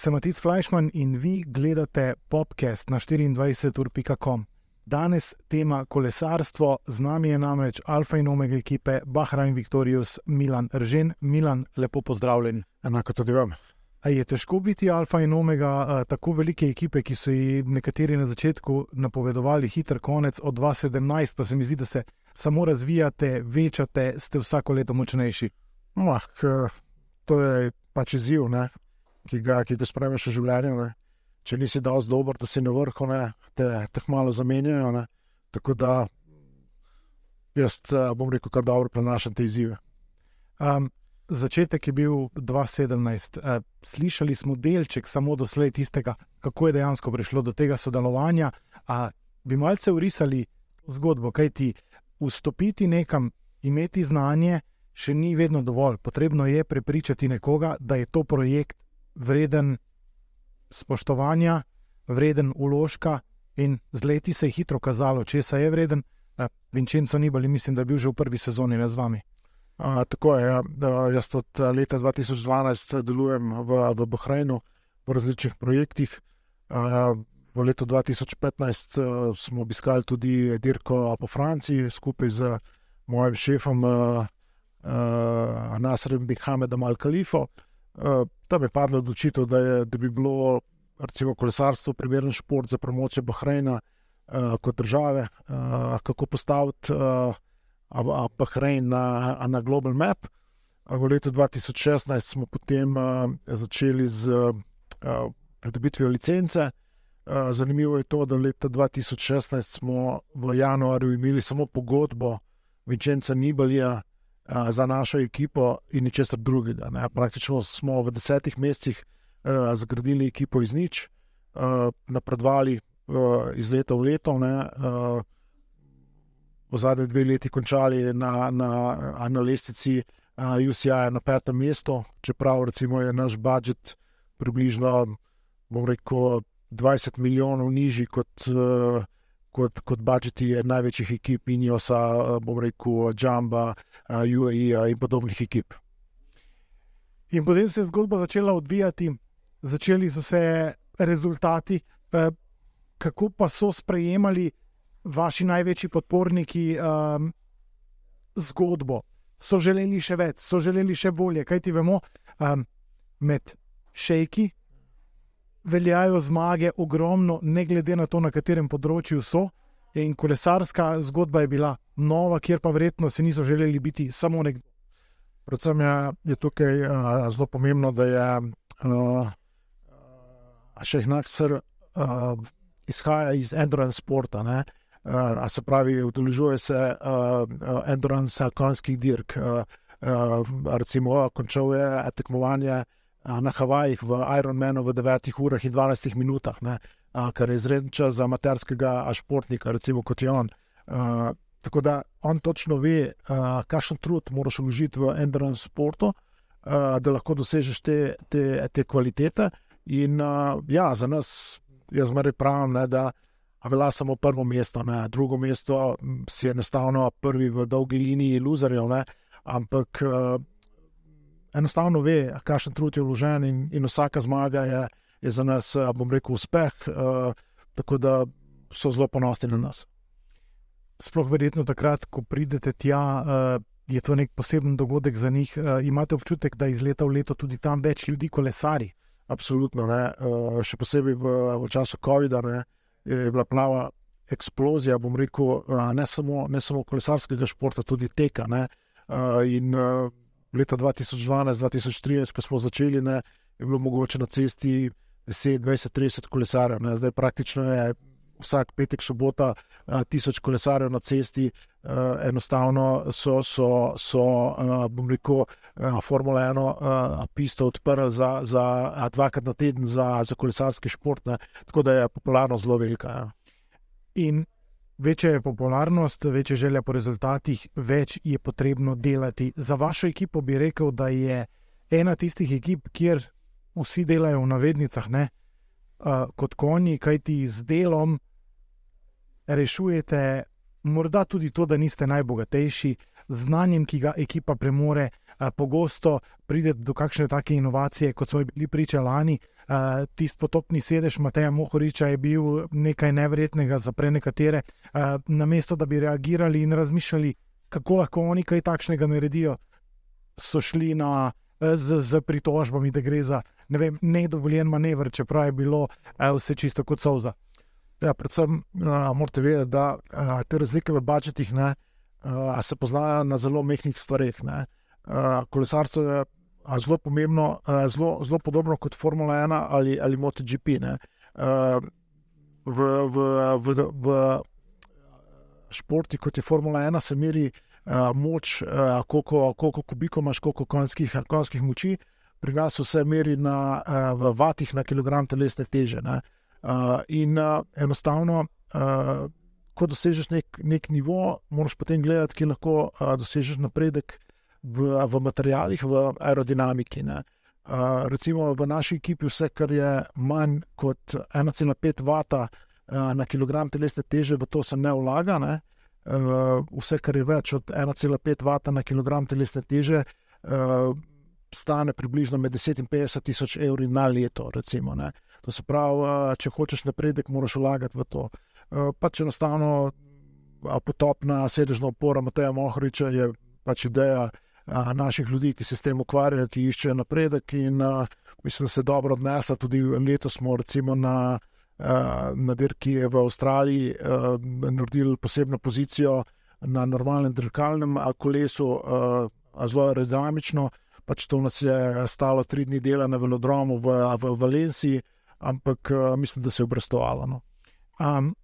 sem Matic Fleischmann in vi gledate podcast na 24.com. Danes tema kolesarstvo, z nami je namreč Alfa in Omega ekipe Bahrain Victorius Milan Ržen. Milan, lepo pozdravljen. Enako tudi vam. A je težko biti Alfa in Omega tako velike ekipe, ki so ji nekateri na začetku napovedovali hiter konec od 2017, pa se mi zdi, da se samo razvijate, večate, ste vsako leto močnejši. No, to je pač izziv, ne? Ki ga, ki ga spremeš v življenju. Ne? Če nisi z dober, da si na vrhu, ne? te tako malo zamenjajo. Ne? Tako da jaz bom rekel, kar dobro prenašam te izzive. Um, začetek je bil 2017. Uh, slišali smo delček samo doslej tistega, kako je dejansko prišlo do tega sodelovanja. Uh, bi malce urisali zgodbo, kaj ti vstopiti nekam, imeti znanje, še ni vedno dovolj. Potrebno je prepričati nekoga, da je to projekt vreden spoštovanja, vreden uložka, in z leti se je hitro kazalo, če se je vreden. Vincenzo Nibali, mislim, da je bil že v prvi sezoni z vami. A, tako je. Ja. Jaz od leta 2012 delujem v, v Bahreinu v različnih projektih. A, v letu 2015 smo obiskali tudi dirko po Franciji skupaj z mojim šefom uh, Nasrem Bihamedom Al-Khalifo. Uh, tam je padla odločitev, da, je, da bi bilo recimo, kolesarstvo primeren šport za promocijo Bahreina uh, kot države, uh, kako postaviti uh, Bahrein na, na global map. V letu 2016 smo potem uh, začeli z uh, pridobitvijo licence. Uh, zanimivo je to, da leta 2016 smo v januarju imeli samo pogodbo Vincenza Nibalija, za našo ekipo in ničesar drugega. Ne. Praktično smo v desetih mesecih uh, zgradili ekipo iz nič, uh, napredovali uh, iz leta v leto. Ne, uh, v zadnjih dveh letih končali na, na, na lestvici uh, UCI na petem mestu, čeprav recimo, je naš budžet približno rekel, 20 milijonov nižji kot. Uh, kot, kot budžeti največjih ekip, Injosa, bom rekel, Džamba, UAE in podobnih ekip. In potem se je zgodba začela odvijati, začeli so se rezultati. Kako pa so sprejemali vaši največji podporniki um, zgodbo? So želeli še več, so želeli še bolje, kaj ti vemo, um, med šejki, veljajo zmage ogromno, ne glede na to, na katerem področju so. In kolesarska zgodba je bila nova, kjer pa verjetno se niso želeli biti samo nekdo. Predvsem je, je tukaj uh, zelo pomembno, da je uh, še enak sr uh, izhaja iz endurance sporta. Uh, se pravi, udeležuje se uh, endurance konjskih dirk. Uh, uh, recimo, končal je tekmovanje na Havajih v Ironmanu v 9 urah in 12 minutah, ne, kar je izreden čas za amaterskega športnika, recimo kot je on. A, tako da on točno ve, kakšen trud moraš vložiti v endurance sportu, a, da lahko dosežeš te, te, te kvalitete. In a, ja, za nas, jaz zmeraj pravim, ne, da. A vela samo prvo mesto, ne. drugo mesto si enostavno prvi v dolgi liniji iluzorjev, ampak enostavno ve, kakšen trud je vložen, in, in vsaka zmaga je, je za nas, bom rekel, uspeh. Uh, tako da so zelo ponosni na nas. Sploh verjetno takrat, ko pridete tja, uh, je to nek poseben dogodek za njih. Uh, imate občutek, da iz leta v leto tudi tam več ljudi kolesari? Absolutno. Uh, še posebej v, v času COVID-a je bila plava eksplozija, bom rekel, ne, samo, ne samo kolesarskega športa, tudi teka. Uh, in, leta 2012-2013, ko smo začeli, ne, je bilo mogoče na cesti 10, 20, 30 kolesarjev. Ne. Zdaj praktično je vsak petek, sobota, tisoč kolesarjev na cesti. Uh, enostavno so, so, so uh, bom rekel, uh, Formula 1 uh, pisto odprli za, za dvakrat na teden za, za kolesarski šport, ne. tako da je popularnost zelo velika. Ja. In večja je popularnost, večja želja po rezultatih, več je potrebno delati. Za vašo ekipo bi rekel, da je ena tistih ekip, kjer vsi delajo v navednicah, ne, uh, kot konji, kajti z delom rešujete morda tudi to, da niste najbogatejši, znanjem, ki ga ekipa premore, pogosto pride do kakšne take inovacije, kot smo bili priča lani, Uh, Tisti potopni sedež Mateja Mohoriča je bil nekaj nevrednega za prenekatere. Uh, namesto da bi reagirali in razmišljali, kako lahko oni kaj takšnega naredijo, so šli na, z, z pritožbami, da gre za ne vem, nedovoljen manever, čeprav je bilo uh, vse čisto kot soza. Ja, predvsem uh, morate vedeti, da uh, te razlike v budžetih ne, uh, se poznajo na zelo mehkih stvareh. Uh, kolesarstvo je zelo pomembno, uh, zelo, zelo podobno kot Formula 1 ali, ali MotoGP. Uh, v, v, v, v športi, kot je Formula 1, se meri uh, moč, uh, koliko, koliko kubikov imaš, koliko konjskih, konjskih moči. Pri nas vse meri na, uh, v vatih na kilogram telesne teže. Uh, in uh, enostavno, uh, ko dosežeš nek, nek nivo, moraš potem gledati, kje lahko uh, dosežeš napredek v, v materijalih, v aerodinamiki. Uh, recimo v naši ekipi vse, kar je manj kot 1,5 vata uh, na kilogram telesne teže, v to se ne vlaga. Ne? Uh, vse, kar je več od 1,5 vata na kilogram telesne teže, uh, stane približno med 10 in 50 tisoč evri na leto. Recimo, to se pravi, uh, če hočeš napredek, moraš vlagati v to. Uh, pač enostavno potopna sedežna opora Mateja Mohriča je pač ideja naših ljudi, ki se s tem ukvarjajo, ki iščejo napredek. In uh, mislim, da se dobro odnesa. Tudi letos recimo, na, uh, na dirki v Avstraliji uh, naredili posebno pozicijo na normalnem dirkalnem kolesu, uh, zelo aerodinamično. Pač to nas je stalo tri dni dela na velodromu v, v Valenciji, ampak uh, mislim, da se je obrestovalo. No. Um,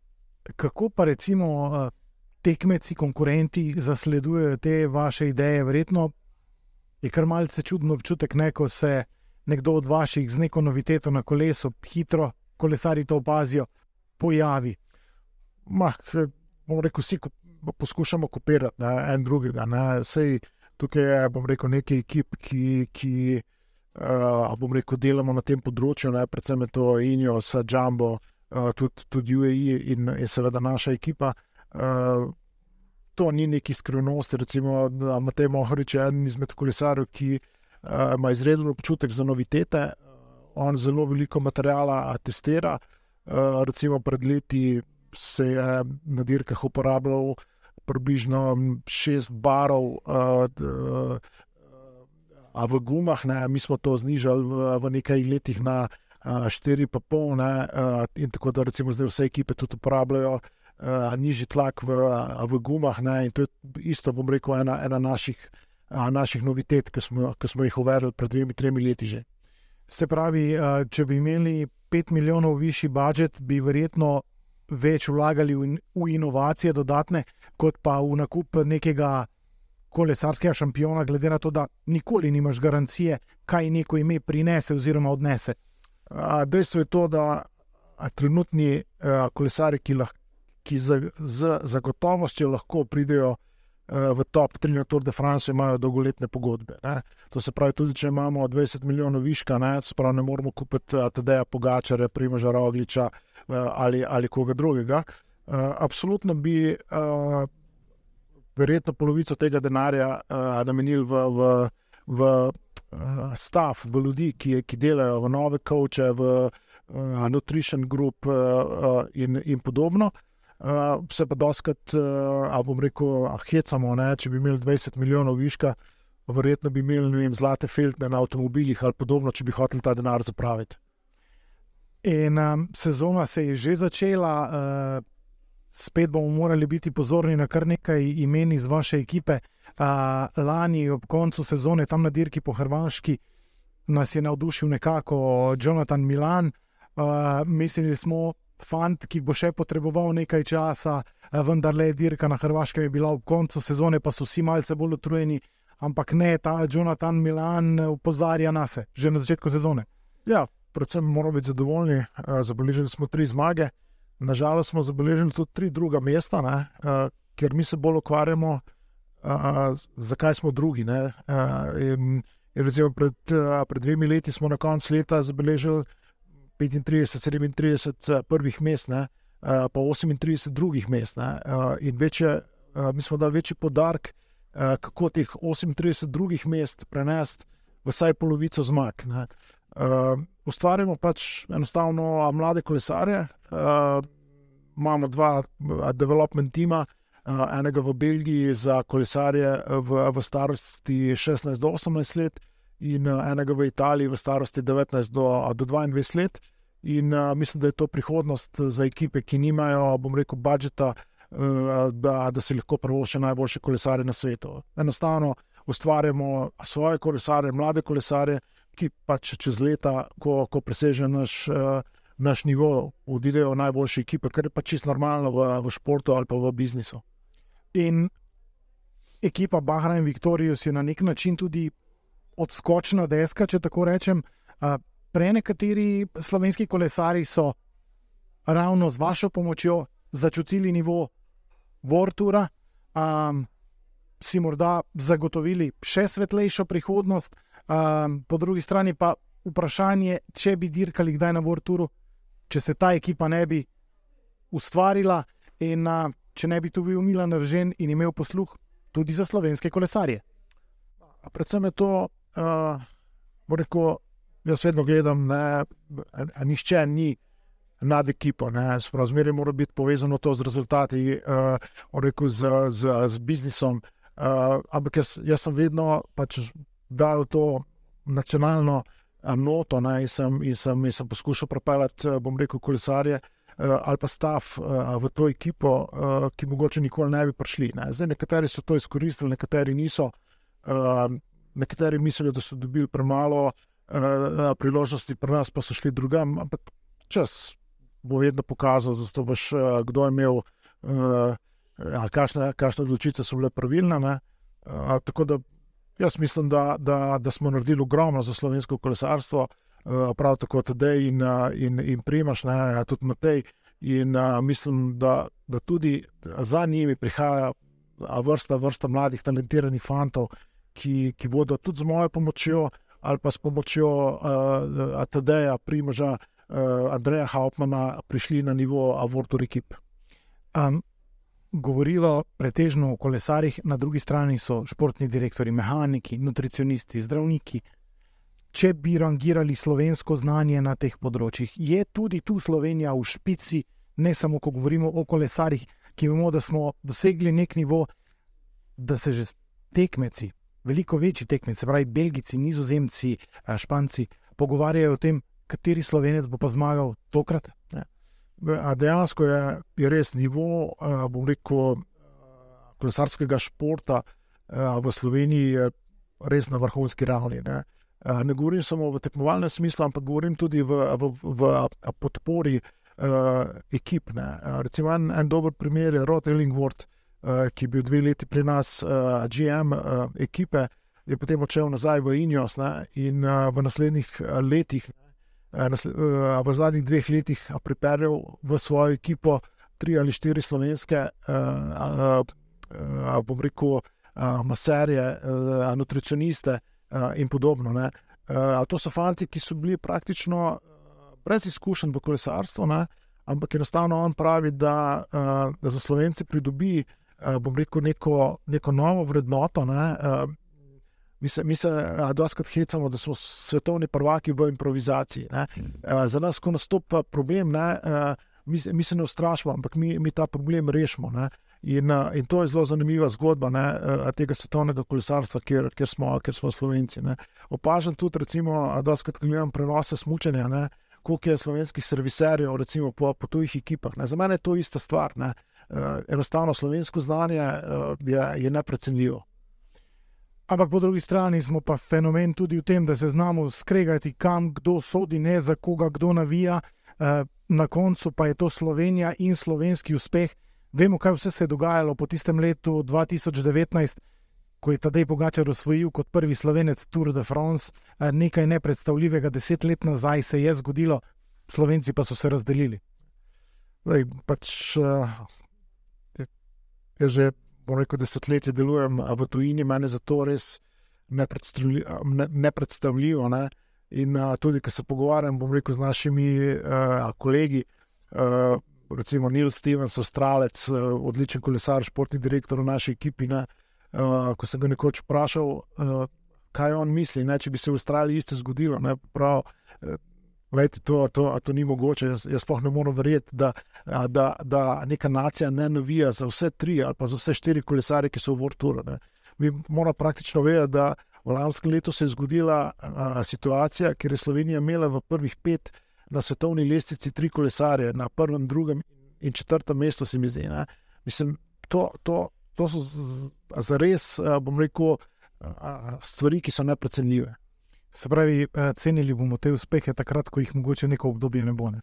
kako pa recimo. Uh tekmeci, konkurenti zasledujejo te vaše ideje, verjetno je kar malce čudno občutek, ne, ko se nekdo od vaših z neko noviteto na kolesu, hitro, kolesari to opazijo, pojavi. Mah, bom rekel, vsi poskušamo kopirati ne, en drugega. Ne. Sej tukaj je, bom rekel, nekaj ekip, ki. ki Uh, bom rekel, delamo na tem področju, ne, predvsem je to Injos, Džambo, uh, tudi, tudi UAE in, in seveda naša ekipa. Uh, to ni neki skrivnosti. Recimo, Matej Mohorič je eden izmed kolesarjev, ki uh, ima izreden občutek za novitete. On zelo veliko materijala testira. Recimo pred leti se je na dirkah uporabljal približno šest barov. A v gumah, ne, mi smo to znižali v, nekaj letih na 4,5, uh, in tako da recimo zdaj vse ekipe tudi uporabljajo uh, uh, nižji tlak v, v gumah. Ne, in to je isto, bom rekel, ena, ena naših, uh, naših novitet, ki smo, ki smo jih uvedli pred dvemi, tremi leti že. Se pravi, uh, če bi imeli 5 milijonov višji budžet, bi verjetno več vlagali v, v inovacije dodatne, kot pa v nakup nekega. Kolesarskega šampiona, glede na to, da nikoli nimaš garancije, kaj neko ime prinese oziroma odnese. Dejstvo je to, da trenutni kolesari, ki lahko ki z, z zagotovostjo lahko pridejo uh, v top 3 na Tour de France, imajo dolgoletne pogodbe. Ne. To se pravi, tudi če imamo 20 milijonov viška, ne, ne moramo kupiti uh, Tadeja Pogačara, Primoža Rogliča uh, ali, ali koga drugega. Uh, absolutno bi uh, verjetno polovico tega denarja uh, namenili v. v, v Stav, v ljudi, ki, ki delajo v nove koče, v uh, Nutrition Group uh, uh, in, in podobno. Uh, se pa doskrat, uh, ali bom rekel, ah, hecamo. Ne? Če bi imeli 20 milijonov viška, verjetno bi imeli vem, zlate filtre na avtomobilih ali podobno, če bi hoteli ta denar zapraviti. In um, sezona se je že začela, uh, spet bomo morali biti pozorni na kar nekaj imen iz vaše ekipe. Uh, lani, ob koncu sezone, tam na dirki po Hrvaški, nas je navdušil nekako Jonathan Milan. Uh, mislili smo, fant, ki bo še potreboval nekaj časa, eh, vendar le dirka na Hrvaškem je bila ob koncu sezone, pa so vsi malce bolj utrujeni. Ampak ne, ta Jonathan Milan upozarja na se, že na začetku sezone. Ja, predvsem moramo biti zadovoljni. Eh, zabeležili smo tri zmage, nažalost smo zabeležili tudi tri druga mesta, ne, eh, ker mi se bolj ukvarjamo, zakaj smo drugi. In, in recimo pred, pred dvemi leti smo na koncu leta zabeležili 35, 37 prvih mest, ne, uh, pa 38 drugih mest. Ne, uh, in večje, uh, mi smo dali večji podarek, uh, kako teh 38 drugih mest prenesti v vsaj polovico zmag. Ne. Uh, ustvarjamo pač enostavno mlade kolesarje. Uh, imamo dva development tima, uh, enega v Belgiji za kolesarje v, v starosti 16 do 18 let, in uh, enega v Italiji v starosti 19 do, do 22 let. In uh, mislim, da je to prihodnost za ekipe, ki nimajo, bom rekel, budžeta, da, da si lahko prvošče najboljše kolesare na svetu. Enostavno ustvarjamo svoje kolesare, mlade kolesare, ki pač čez leta, ko, ko preseže naš, naš nivo, odidejo najboljše ekipe, kar je pač čisto normalno v, v športu ali pa v biznisu. In ekipa Bahra in Viktorijus je na nek način tudi odskočna deska, če tako rečem. Uh, Prej nekateri slovenski kolesari so ravno z vašo pomočjo začutili nivo Vortura. Um, si morda zagotovili še svetlejšo prihodnost, um, po drugi strani pa vprašanje, če bi dirkali kdaj na Vorturu, če se ta ekipa ne bi ustvarila in uh, če ne bi tu bil Milan Ržen in imel posluh tudi za slovenske kolesarje. Predvsem je to, uh, rekel, jaz vedno gledam, da nišče ni. Nad ekipo, zmeraj mora biti povezano to z rezultati, uh, rekel, z, z, z biznisom, uh, ampak jaz, jaz sem vedno pač dal to nacionalno noto ne, in, sem, in, sem, in sem poskušal propeljati, bom rekel, kolesarje uh, ali pa stav uh, v to ekipo, uh, ki mogoče nikoli ne bi prišli. Ne. Zdaj, nekateri so to izkoristili, nekateri niso. Uh, nekateri mislijo, da so dobili premalo uh, priložnosti, pri nas pa so šli drugam. Ampak čas bo vedno pokazal, zato boš, uh, kdo je imel. Uh, kakšne, odločitve so bile pravilne. A, tako da jaz mislim, da, da, da smo naredili ogromno za slovensko kolesarstvo, a, prav tako tudi in, in, in primaš, ne, tudi Matej. In a, mislim, da, da tudi za njimi prihaja vrsta, vrsta mladih, talentiranih fantov, ki, ki bodo tudi z mojo pomočjo ali pa s pomočjo ATD-ja, Primoža, Andreja Hauptmana, prišli na nivo Avortur ekip. Um, govorijo pretežno o kolesarjih, na drugi strani so športni direktori, mehaniki, nutricionisti, zdravniki. Če bi rangirali slovensko znanje na teh področjih, je tudi tu Slovenija v špici, ne samo ko govorimo o kolesarjih, ki vemo, da smo dosegli nek nivo, da se že tekmeci, veliko večji tekmeci, pravi Belgijci, Nizozemci, Španci, pogovarjajo o tem, kateri slovenec bo pa zmagal tokrat. Ja. Dejansko je, je res nivo, bom rekel, kolesarskega športa v Sloveniji res na vrhunski ravni. Ne. ne govorim samo v tekmovalnem smislu, ampak govorim tudi v, v, v podpori ekip. Ne. Recimo en, en dober primer je Rod Ellingworth, ki je bil dve leti pri nas, GM ekipe, je potem odšel nazaj v Injos ne, in v naslednjih letih. Ne, Eh, eh, v zadnjih dveh letih pripeljal v svojo ekipo tri ali štiri slovenske, eh, bom rekel, maserje, nutricioniste in podobno. Ne. To so fanti, ki so bili praktično brez izkušenj v kolesarstvu, ne, ampak enostavno on pravi, da, da za slovence pridobi, bom rekel, neko, neko novo vrednoto. Ne, Mi se, se doskrat hecamo, da smo svetovni prvaki v improvizaciji. Ne. Za nas, ko nastopa problem, ne, mi, mi se ne ustrašimo, ampak mi, mi ta problem rešimo. In, in to je zelo zanimiva zgodba ne, tega svetovnega kolesarstva, kjer, kjer, smo, kjer smo Slovenci. Ne. Opažam tudi, recimo, da skrat gledam prenose smučanja, koliko je slovenskih serviserjev, recimo po, po tujih ekipah. Ne. Za mene je to ista stvar. Ne. Enostavno slovensko znanje je, je neprecenljivo. Ampak po drugi strani smo pa fenomen tudi v tem, da se znamo skregati, kam kdo sodi, ne za koga kdo navija. Eh, na koncu pa je to Slovenija in slovenski uspeh. Vemo, kaj vse se je dogajalo po tistem letu 2019, ko je Tadej Pogačar osvojil kot prvi slovenec Tour de France. Eh, nekaj nepredstavljivega, deset let nazaj se je zgodilo, Slovenci pa so se razdelili. Zdaj, pač, je že bom rekel, desetletje delujem v tujini, meni je to res nepredstavljivo. Ne? In a, tudi, ko se pogovarjam rekel, z našimi a, kolegi, a, recimo Neil Stevens, Avstralec, odličen kolesar, športni direktor v naši ekipi. Ne? A, ko sem ga nekoč vprašal, a, kaj on misli, ne, če bi se v Avstraliji isto zgodilo. Ne, prav, Lejte, to, to, to ni mogoče. Jaz, jaz sploh ne morem verjeti, da, da, da neka nacija ne navija za vse tri ali pa za vse štiri kolesare, ki so v Vorturu. Mi moramo praktično vedeti, da v lanskem letu se je zgodila a, situacija, kjer je Slovenija imela v prvih pet na svetovni lestvici tri kolesare, na prvem, drugem in četrtem mestu, se mi zdi. Ne? Mislim, to, to, to so za res, bom rekel, stvari, ki so neprecenljive. Se pravi, eh, cenili bomo te uspehe takrat, ko jih mogoče neko obdobje ne bo. Ne?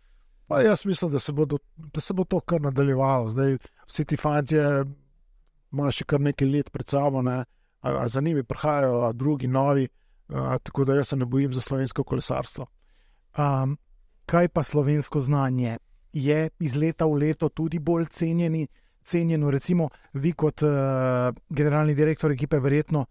Pa jaz mislim, da se, bodo, da se bo to kar nadaljevalo. Zdaj, vsi ti fanti imajo še kar nekaj let pred sabo, ne? a, a za njimi prihajajo drugi, novi, a, tako da jaz se ne bojim za slovensko kolesarstvo. Um, kaj pa slovensko znanje? Je iz leta v leto tudi bolj cenjeni, cenjeno, recimo, vi kot uh, generalni direktor ekipe, verjetno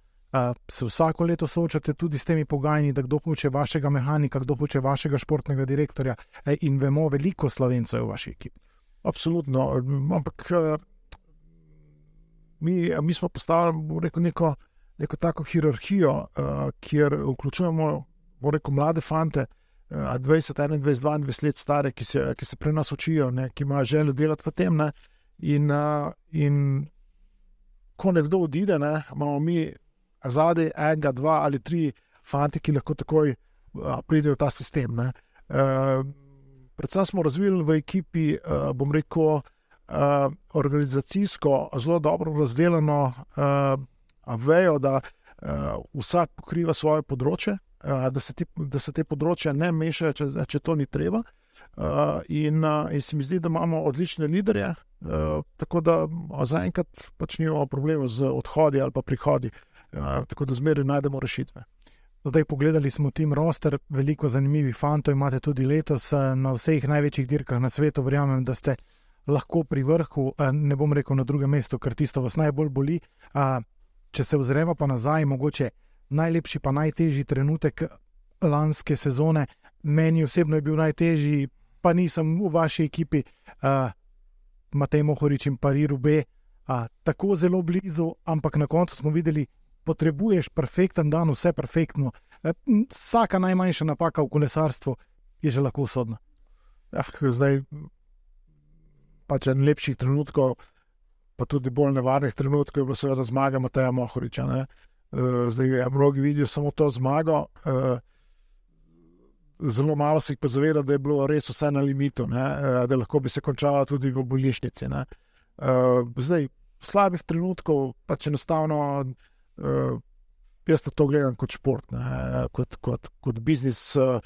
se vsako leto soočate tudi s temi pogajanji, da kdo hoče vašega mehanika, kdo hoče vašega športnega direktorja. In vemo, veliko slovencev v vaši ekipi. Absolutno. Ampak mi, mi smo postavili rekel, neko, neko tako hierarhijo, kjer vključujemo rekel, mlade fante. 20, 21, 22 let stare, ki se, ki se pri nas učijo, ne, ki imajo željo delati v tem. In, in ko nekdo odide, ne, imamo mi zadaj enega, dva ali tri fanti, ki lahko takoj pridejo v ta sistem. Uh, predvsem smo razvili v ekipi, uh, bom rekel, uh, organizacijsko zelo dobro razdeljeno uh, vejo, da uh, vsak pokriva svoje področje, uh, da, se ti, da se te področja ne mešajo, če, če to ni treba. Uh, in, uh, in se mi zdi, da imamo odlične liderje, uh, tako da zaenkrat pač nimamo problemov z odhodi ali pa prihodi. Uh, tako da zmeraj najdemo rešitve. Zdaj, pogledali smo tim roster, veliko zanimivih fantov imate tudi letos eh, na vseh največjih dirkah na svetu. Verjamem, da ste lahko pri vrhu, eh, ne bom rekel na drugem mestu, ker tisto vas najbolj boli. Če se ozremo pa nazaj, mogoče najlepši, pa najtežji trenutek lanske sezone, meni osebno je bil najtežji, pa nisem v vaši ekipi, Matej Mohorič in Pariru B. Tako zelo blizu, ampak na koncu smo videli, potrebuješ perfekten dan, vse perfektno. E, vsaka najmanjša napaka v kolesarstvu je že lahko usodna. Ja, zdaj pač en lepših trenutkov, pa tudi bolj nevarnih trenutkov, je bilo seveda zmaga Mateja Mohoriča. Ne? E, zdaj, ja, mnogi vidijo samo to zmago. E, zelo malo se jih pa zaveda, da je bilo res vse na limitu, ne? da lahko bi se končala tudi v bolnišnici. Zdaj, slabih trenutkov, pač enostavno uh, jaz to gledam kot šport, ne, kot, kot, kot biznis. Uh,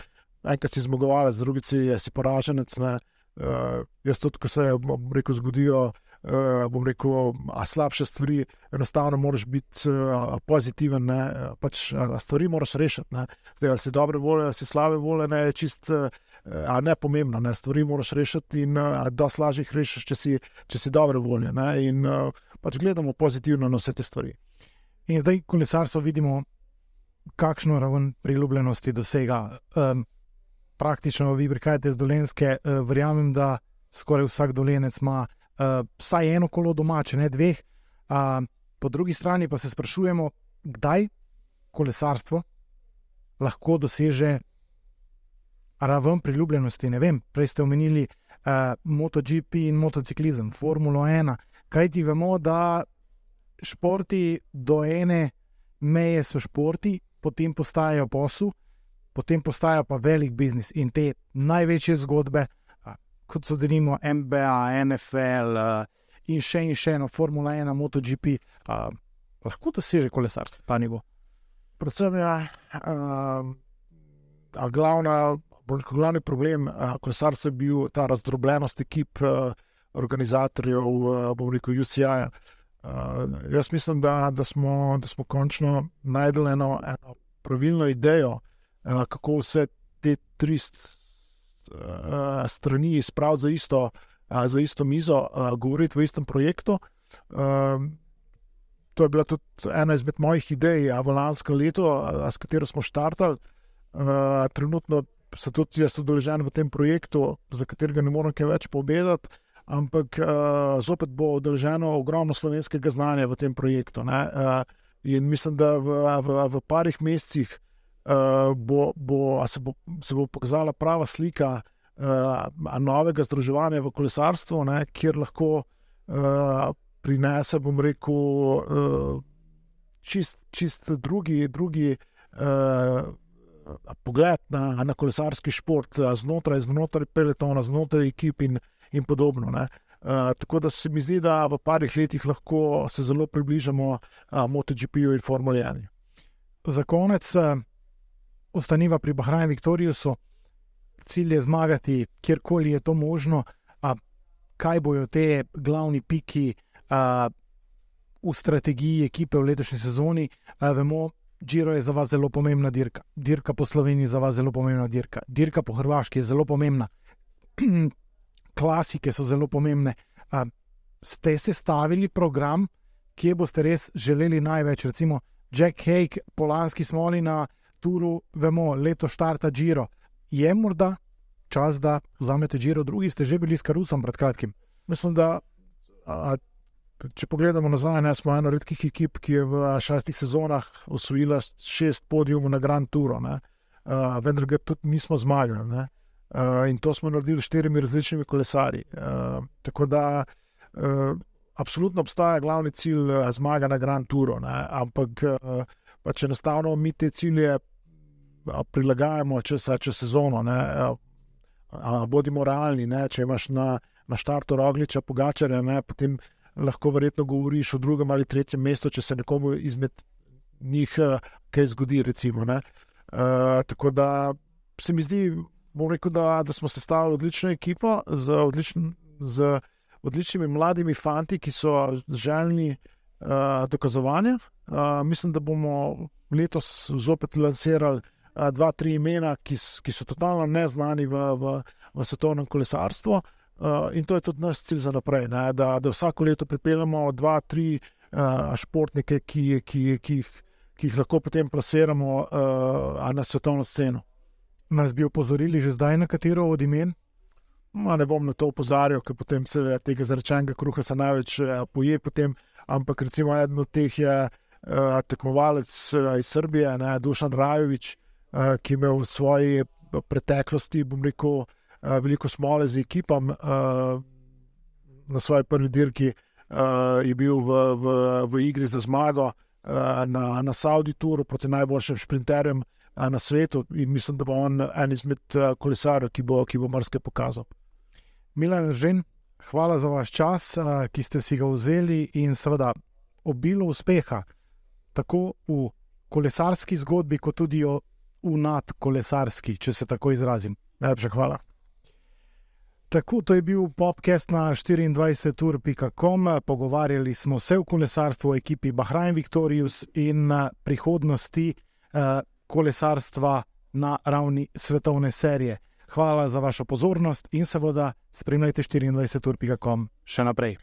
enkrat si zmagovalec, drugič si poraženec. Ne, uh, jaz tudi, ko se rekel, zgodijo. Uh, bom rekel, a slabše stvari, enostavno moraš biti uh, pozitiven, ne, pač stvari moraš rešiti. Ne. Zdaj, ali si dobre volje, ali si slabe volje, ne, čist, uh, a ne pomembno, ne, stvari moraš rešiti in uh, dosti lažje jih rešiš, če si, če si dobre volje. Ne, in uh, pač gledamo pozitivno na vse te stvari. In zdaj, kolesarstvo vidimo, kakšno raven priljubljenosti dosega. Um, praktično, vi prihajate z dolenske, uh, verjamem, da skoraj vsak dolenec ima uh, vsaj eno kolo doma, če ne dveh. Uh, po drugi strani pa se sprašujemo, kdaj kolesarstvo lahko doseže raven priljubljenosti. Ne vem, prej ste omenili uh, MotoGP in motociklizem, Formulo 1. Kaj ti vemo, da športi do ene meje so športi, potem postajajo posel, potem postajajo pa velik biznis in te največje zgodbe, kot so denimo MBA, NFL in še in še eno, Formula 1, MotoGP, lahko doseže kolesarstvo, pa ni bo. Predvsem je ja, glavna. Glavni problem kolesarstva je bil ta razdrobljenost ekip, organizatorjev, bom rekel, UCI-ja. Uh, jaz mislim, da, da, smo, da smo končno najdel eno, eno pravilno idejo, uh, kako vse te tri uh, strani spraviti za isto, uh, za isto mizo, uh, govoriti v istem projektu. Uh, to je bila tudi ena izmed mojih idej, a v lanskem letu, a, a s katero smo štartali. Uh, trenutno sem tudi jaz udeležen v tem projektu, za katerega ne morem kaj več povedati ampak uh, zopet bo odeleženo ogromno slovenskega znanja v tem projektu. Uh, In mislim, da v, v, v parih mesecih uh, bo, bo, se, bo, se bo pokazala prava slika uh, novega združevanja v kolesarstvu, ne, kjer lahko uh, prinese, bom rekel, uh, čist, čist drugi. drugi uh, Pogled na, na kolesarski šport, znotraj, znotraj peletona, znotraj ekip in, in podobno. Uh, tako da se mi zdi, da v parih letih lahko se zelo približamo uh, MotoGP-ju in Formuli 1. Za konec, uh, ostaniva pri Bahrajnu Viktorijusu, cilj je zmagati, kjerkoli je to možno. A, kaj bojo te glavni piki a, v strategiji ekipe v letošnji sezoni? A, vemo, Džiro je za vas zelo pomembna dirka, dirka po Sloveniji je za vas zelo pomembna dirka, dirka po Hrvaški je zelo pomembna, klasike so zelo pomembne. A, ste sestavili program, kje boste res želeli največ, recimo Jack Hake, Polanski smoli na Turu, vemo, leto štarta Džiro je morda čas, da vzamete žiro, drugi ste že bili s Karusom pred kratkim. Mislim, da a, če pogledamo nazaj, ne, smo ena redkih ekip, ki je v šestih sezonah osvojila šest podijumov na Grand Touru, vendar ga tudi nismo zmagali. Ne. Uh, in to smo naredili s štirimi različnimi kolesarji. Uh, tako da, uh, absolutno obstaja glavni cilj uh, zmaga na Grand Touru, ne? ampak uh, če enostavno mi te cilje prilagajamo čez, čez sezono. Ne, a, bodimo realni, ne, če imaš na, na štartu rogliča, pogačare, ne, potem lahko verjetno govoriš o drugem ali tretjem mestu, če se nekomu izmed njih kaj zgodi. Recimo, uh, tako da se mi zdi, rekel, da, da smo sestavili odlično ekipo z, odličn, z odličnimi mladimi fanti, ki so željni uh, dokazovanja. Uh, mislim, da bomo letos zopet lansirali dva, tri imena, ki, ki so totalno neznani v, v, v svetovnem kolesarstvu. Uh, in to je tudi naš cilj za naprej, ne? da, da vsako leto pripeljemo dva, tri uh, športnike, ki, ki, ki, jih, ki jih lahko potem plasiramo uh, na svetovno sceno. Nas bi opozorili že zdaj na katero od imen? Ma, ne bom na to opozarjal, ker potem se tega zarečenega kruha se največ uh, poje. Potem, ampak recimo eden od teh je uh, tekmovalec uh, iz Srbije, ne, Dušan Rajovič. Uh, ki je imel v svoji preteklosti, bom rekel, uh, veliko smole z ekipom. Uh, na svoji prvi dirki uh, je bil v, v, v igri za zmago uh, na, na Saudi Touru proti najboljšim sprinterjem uh, na svetu in mislim, da bo on en izmed uh, kolesarjev, ki bo, bo marsikaj pokazal. Milan Žen, hvala za vaš čas, uh, ki ste si ga vzeli in seveda obilo uspeha, tako v kolesarski zgodbi, kot tudi o unat kolesarski, če se tako izrazim. Najlepša hvala. Tako, to je bil podcast na 24.com. Pogovarjali smo se o kolesarstvu, o ekipi Bahrajn Victorius in prihodnosti eh, kolesarstva na ravni svetovne serije. Hvala za vašo pozornost in seveda spremljajte 24.com še naprej.